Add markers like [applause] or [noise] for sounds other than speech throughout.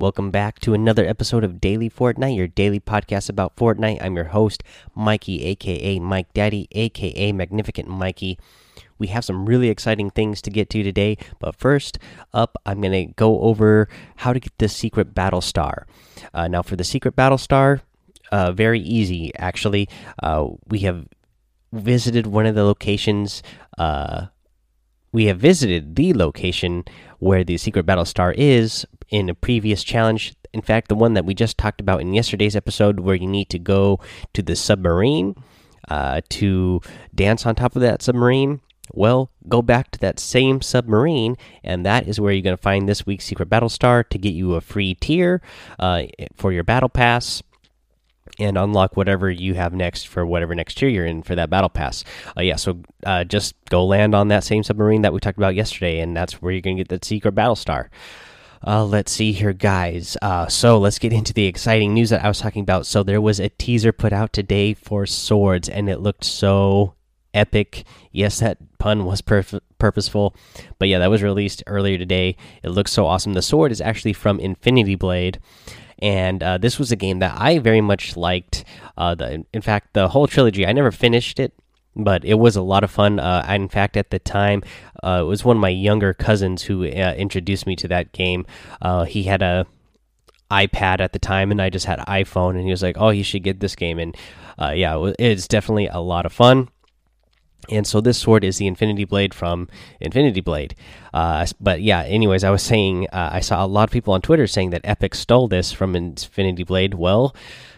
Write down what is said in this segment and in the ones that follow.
Welcome back to another episode of Daily Fortnite, your daily podcast about Fortnite. I'm your host, Mikey, aka Mike Daddy, aka Magnificent Mikey. We have some really exciting things to get to today, but first up, I'm going to go over how to get the secret battle star. Uh, now, for the secret battle star, uh, very easy actually. Uh, we have visited one of the locations. Uh, we have visited the location where the secret battle star is in a previous challenge. In fact, the one that we just talked about in yesterday's episode, where you need to go to the submarine uh, to dance on top of that submarine. Well, go back to that same submarine, and that is where you're going to find this week's secret battle star to get you a free tier uh, for your battle pass and unlock whatever you have next for whatever next tier you're in for that battle pass. Uh, yeah, so uh, just go land on that same submarine that we talked about yesterday, and that's where you're going to get that secret battle star. Uh, let's see here, guys. Uh, so let's get into the exciting news that I was talking about. So there was a teaser put out today for swords, and it looked so epic. Yes, that pun was purposeful, but yeah, that was released earlier today. It looks so awesome. The sword is actually from Infinity Blade, and uh, this was a game that I very much liked. Uh, the, in fact, the whole trilogy. I never finished it, but it was a lot of fun. Uh, in fact, at the time, uh, it was one of my younger cousins who uh, introduced me to that game. Uh, he had a iPad at the time, and I just had iPhone, and he was like, "Oh, you should get this game." And yeah, it's definitely a lot of fun. And so this sword is the Infinity Blade from Infinity Blade. Uh, but yeah, anyways, I was saying uh, I saw a lot of people on Twitter saying that Epic stole this from Infinity Blade. Well,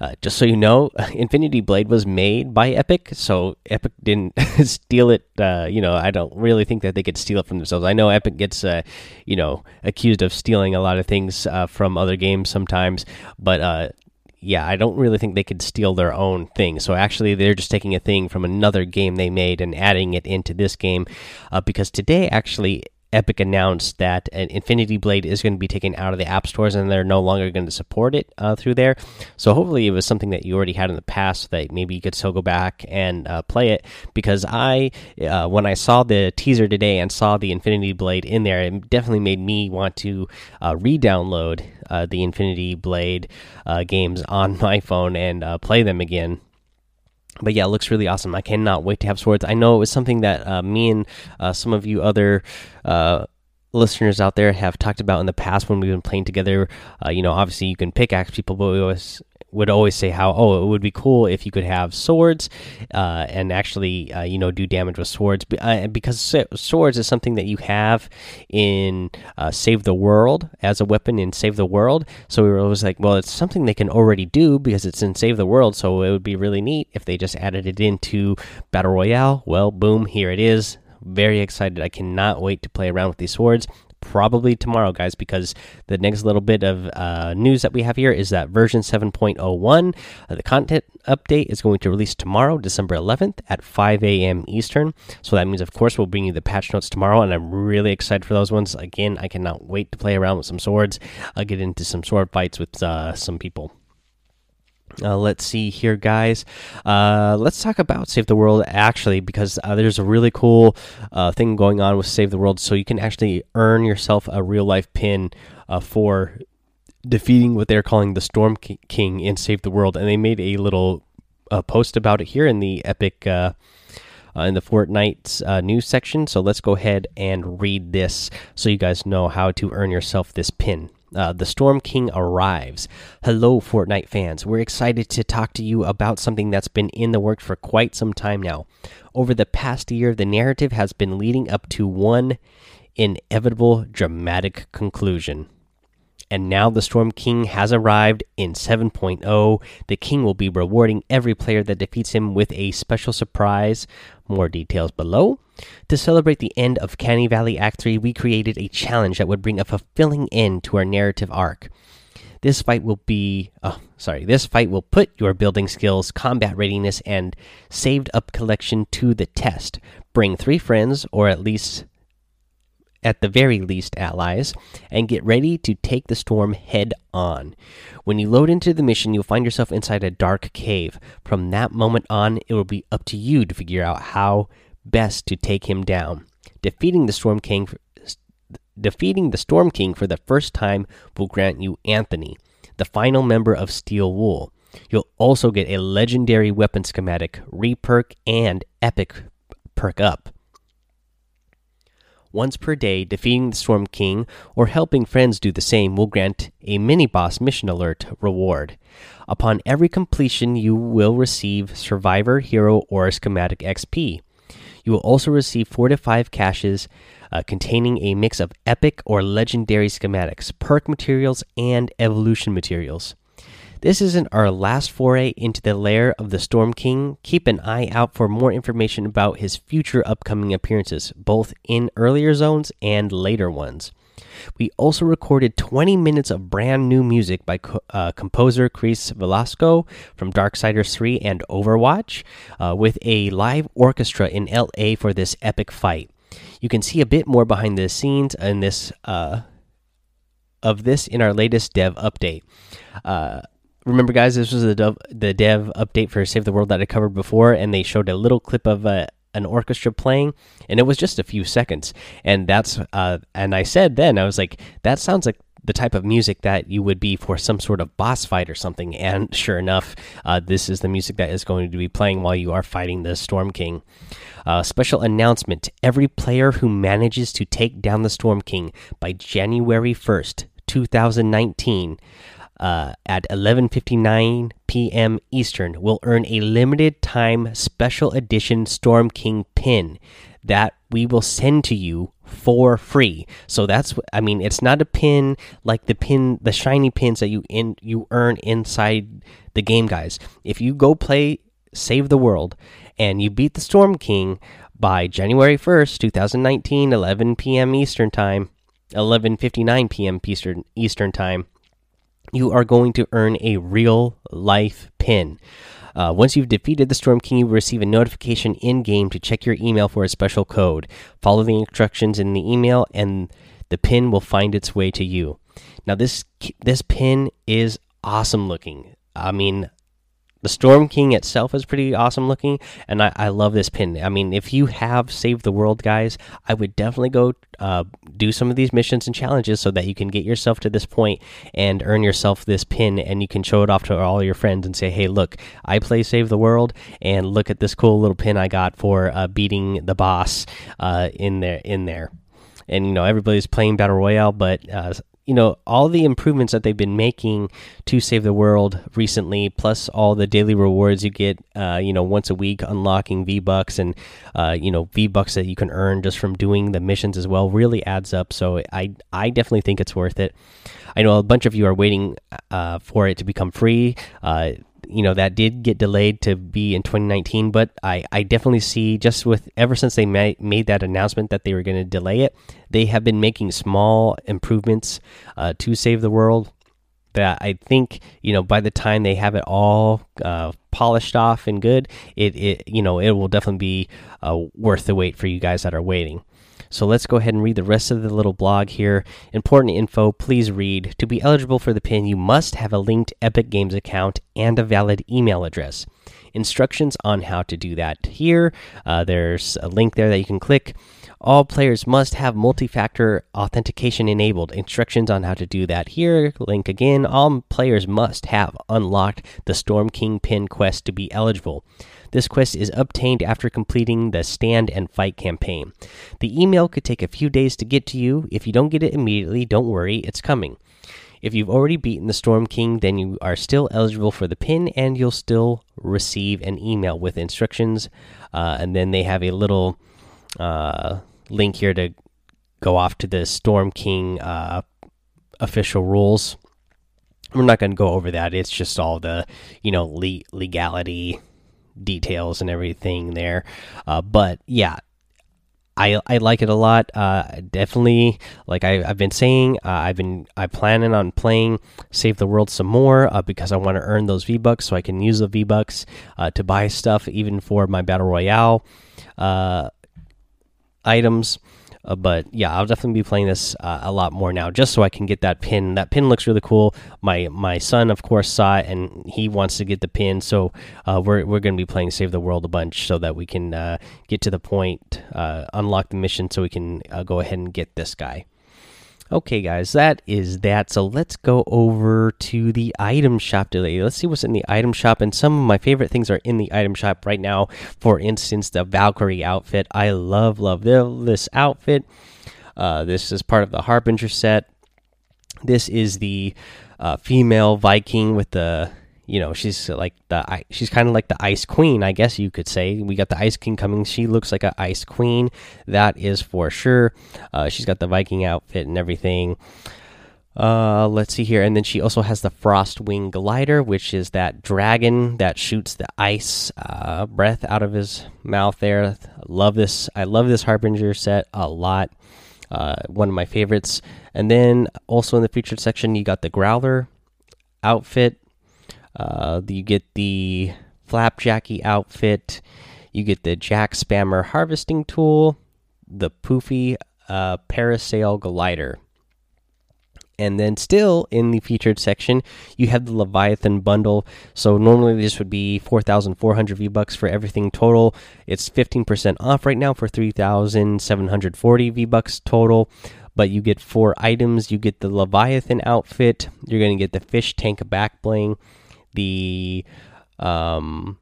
uh, just so you know, [laughs] Infinity Blade was made by Epic, so Epic didn't [laughs] steal it. Uh, you know, I don't really think that they could steal it from themselves. I know Epic gets, uh, you know, accused of stealing a lot of things uh, from other games sometimes, but yeah, I don't really think they could steal their own thing. So actually, they're just taking a thing from another game they made and adding it into this game. Uh, because today, actually, Epic announced that an Infinity Blade is going to be taken out of the app stores and they're no longer going to support it uh, through there. So hopefully, it was something that you already had in the past that maybe you could still go back and uh, play it. Because I, uh, when I saw the teaser today and saw the Infinity Blade in there, it definitely made me want to uh, re-download uh, the Infinity Blade uh, games on [laughs] my phone and play them again but yeah, it looks really awesome. I cannot wait to have swords. I know it was something that uh, me and uh, some of you other uh, listeners out there have talked about in the past when we've been playing together. Uh, you know, obviously you can pickaxe people, but we always would always say how oh it would be cool if you could have swords uh, and actually uh, you know do damage with swords uh, because swords is something that you have in uh, Save the World as a weapon in Save the World. So we were always like, well, it's something they can already do because it's in Save the World. So it would be really neat if they just added it into Battle Royale. Well, boom, here it is very excited. I cannot wait to play around with these swords probably tomorrow, guys, because the next little bit of uh, news that we have here is that version 7.01, uh, the content update, is going to release tomorrow, December 11th at 5 a.m. Eastern. So that means, of course, we'll bring you the patch notes tomorrow, and I'm really excited for those ones. Again, I cannot wait to play around with some swords. I'll get into some sword fights with uh, some people. Uh, let's see here, guys. Uh, let's talk about Save the World actually, because uh, there's a really cool uh, thing going on with Save the World. So you can actually earn yourself a real life pin uh, for defeating what they're calling the Storm King in Save the World, and they made a little uh, post about it here in the Epic. in the Fortnite news section. So let's go ahead and read this so you guys know how to earn yourself this pin. Uh, the Storm King arrives. Hello, Fortnite fans. We're excited to talk to you about something that's been in the works for quite some time now. Over the past year, the narrative has been leading up to one inevitable dramatic conclusion. And now the Storm King has arrived in 7.0. The King will be rewarding every player that defeats him with a special surprise. More details below. To celebrate the end of Canny Valley Act 3, we created a challenge that would bring a fulfilling end to our narrative arc. This fight will be, oh, sorry, this fight will put your building skills, combat readiness, and saved up collection to the test. Bring three friends, or at least, at the very least, allies, and get ready to take the storm head on. When you load into the mission, you'll find yourself inside a dark cave. From that moment on, it will be up to you to figure out how best to take him down. Defeating the Storm King defeating the Storm King for the first time will grant you Anthony, the final member of Steel Wool. You'll also get a legendary weapon schematic, reperk, and epic perk up. Once per day, defeating the Storm King or helping friends do the same will grant a mini boss mission alert reward. Upon every completion, you will receive Survivor, Hero, or Schematic XP. You will also receive 4 to 5 caches uh, containing a mix of epic or legendary schematics, perk materials, and evolution materials. This isn't our last foray into the lair of the Storm King. Keep an eye out for more information about his future upcoming appearances, both in earlier zones and later ones. We also recorded 20 minutes of brand new music by uh, composer Chris Velasco from Darksiders 3 and Overwatch, uh, with a live orchestra in LA for this epic fight. You can see a bit more behind the scenes in this uh, of this in our latest dev update. Remember, guys, this was the dev, the dev update for Save the World that I covered before, and they showed a little clip of uh, an orchestra playing, and it was just a few seconds. And that's uh, and I said then I was like, that sounds like the type of music that you would be for some sort of boss fight or something. And sure enough, uh, this is the music that is going to be playing while you are fighting the Storm King. Uh, special announcement to every player who manages to take down the Storm King by January 1st, 2019, uh, at 11:59 p.m. Eastern will earn a limited time special edition Storm King pin that we will send to you for free. So that's I mean it's not a pin like the pin the shiny pins that you in you earn inside the game guys. If you go play Save the World and you beat the Storm King by January 1st, 2019, 11 p.m. Eastern Time, 11:59 p.m. Eastern Eastern Time, you are going to earn a real life pin. Uh, once you've defeated the Storm King, you will receive a notification in game to check your email for a special code. Follow the instructions in the email, and the pin will find its way to you. Now, this this pin is awesome looking. I mean, the Storm King itself is pretty awesome looking, and I, I, love this pin. I mean, if you have Save the World, guys, I would definitely go uh, do some of these missions and challenges so that you can get yourself to this point and earn yourself this pin, and you can show it off to all your friends and say, "Hey, look, I play Save the World, and look at this cool little pin I got for uh, beating the boss uh, in there." In there and you know everybody's playing battle royale but uh, you know all the improvements that they've been making to save the world recently plus all the daily rewards you get uh, you know once a week unlocking v bucks and uh, you know v bucks that you can earn just from doing the missions as well really adds up. So i i definitely think it's worth it. I know a bunch of you are waiting uh, for it to become free. Uh, you know that did get delayed to be in 2019 but i i definitely see just with ever since they made, made that announcement that they were going to delay it they have been making small improvements uh, to save the world that i think you know by the time they have it all uh, polished off and good it it you know it will definitely be uh, worth the wait for you guys that are waiting so let's go ahead and read the rest of the little blog here. Important info, please read. To be eligible for the pin, you must have a linked Epic Games account and a valid email address. Instructions on how to do that here. Uh, there's a link there that you can click. All players must have multi factor authentication enabled. Instructions on how to do that here. Link again. All players must have unlocked the Storm King pin quest to be eligible. This quest is obtained after completing the Stand and Fight campaign. The email could take a few days to get to you. If you don't get it immediately, don't worry, it's coming. If you've already beaten the Storm King, then you are still eligible for the pin and you'll still receive an email with instructions. Uh, and then they have a little uh, link here to go off to the Storm King uh, official rules. We're not going to go over that. It's just all the, you know, le legality details and everything there. Uh, but yeah, I I like it a lot. Uh, definitely, like I, have been saying, uh, I've been I planning on playing Save the World some more uh, because I want to earn those V bucks so I can use the V bucks uh, to buy stuff even for my battle royale uh, items. Uh, but yeah, I'll definitely be playing this uh, a lot more now, just so I can get that pin. That pin looks really cool. My my son, of course, saw it and he wants to get the pin. So uh, we're we're going to be playing Save the World a bunch, so that we can uh, get to the point, uh, unlock the mission, so we can uh, go ahead and get this guy. Okay, guys, that is that. So let's go over to the item shop today. Let's see what's in the item shop. And some of my favorite things are in the item shop right now. For instance, the Valkyrie outfit. I love, love this outfit. Uh, this is part of the Harbinger set. This is the uh, female Viking with the you know she's like the she's kind of like the ice queen i guess you could say. We got the ice king coming. She looks like an ice queen that is for sure. Uh, she's got the viking outfit and everything. Uh, let's see here. And then she also has the frost wing glider which is that dragon that shoots the ice uh, breath out of his mouth there. Love this. I love this harbinger set a lot. Uh, one of my favorites. And then also in the featured section you got the growler outfit uh, you get the Flapjackie outfit. You get the Jackspammer harvesting tool, the poofy uh, parasail glider. And then, still in the featured section, you have the Leviathan bundle. So, normally this would be 4,400 V bucks for everything total. It's 15% off right now for 3,740 V bucks total. But you get four items. You get the Leviathan outfit. You're going to get the fish tank back bling the um,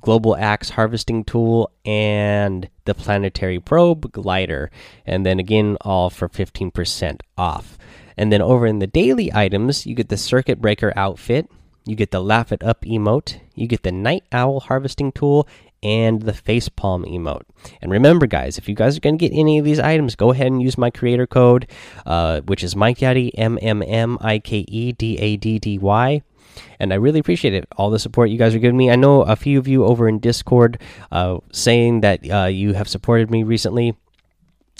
global axe harvesting tool and the planetary probe glider. And then again all for 15% off. And then over in the daily items you get the circuit breaker outfit you get the laugh it up emote you get the night owl harvesting tool and the facepalm emote. And remember guys if you guys are going to get any of these items go ahead and use my creator code uh, which is mike daddy m m m i k e d a d d y and I really appreciate it. All the support you guys are giving me. I know a few of you over in Discord uh, saying that uh, you have supported me recently.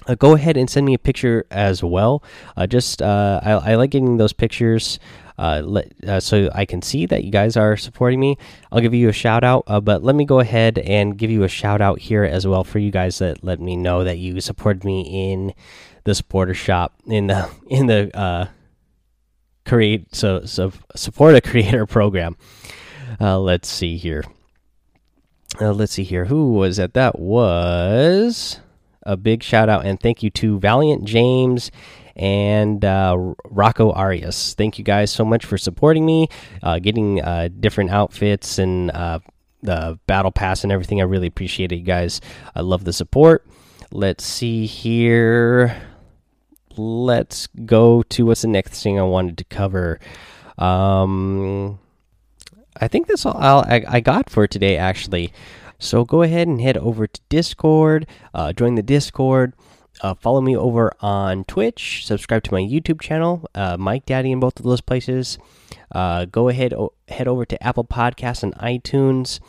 Uh, go ahead and send me a picture as well. Uh, just uh, I, I, like getting those pictures. Uh, let, so I can see that you guys are supporting me. I'll give you a shout out, but let me go ahead and give you a shout out here as well for you guys that let me know that you supported me in the supporter shop in the [laughs] in the create so so support a [laughs] creator program. Uh, let's see here. Uh, let's see here. Who was that? That was a big shout out and thank you to Valiant James and uh, Rocco Arias. Thank you guys so much for supporting me, uh, getting uh, different outfits and uh, the battle pass and everything. I really appreciate it, you guys. I love the support. Let's see here let's go to what's the next thing I wanted to cover. Um, I think that's all I, I got for today, actually. So go ahead and head over to Discord, uh, join the Discord. Uh, follow me over on Twitch. Subscribe to my YouTube channel, uh, Mike Daddy, in both of those places. Uh, go ahead, head over to Apple Podcasts and iTunes.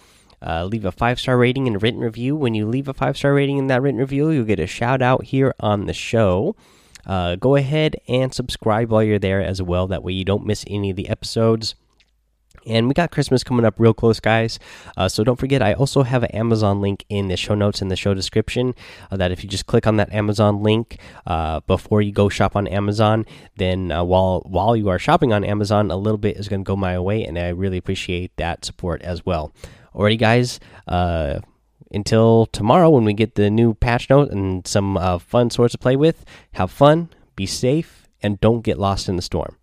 Uh, leave a five star rating and a written review. When you leave a five star rating in that written review, you'll get a shout out here on the show. Uh, go ahead and subscribe while you're there as well. That way you don't miss any of the episodes. And we got Christmas coming up real close, guys. Uh, so don't forget, I also have an Amazon link in the show notes in the show description. Uh, that if you just click on that Amazon link uh, before you go shop on Amazon, then uh, while while you are shopping on Amazon, a little bit is going to go my way, and I really appreciate that support as well. Alrighty, guys. Until tomorrow when we get the new patch note and some uh, fun swords to play with, have fun, be safe, and don't get lost in the storm.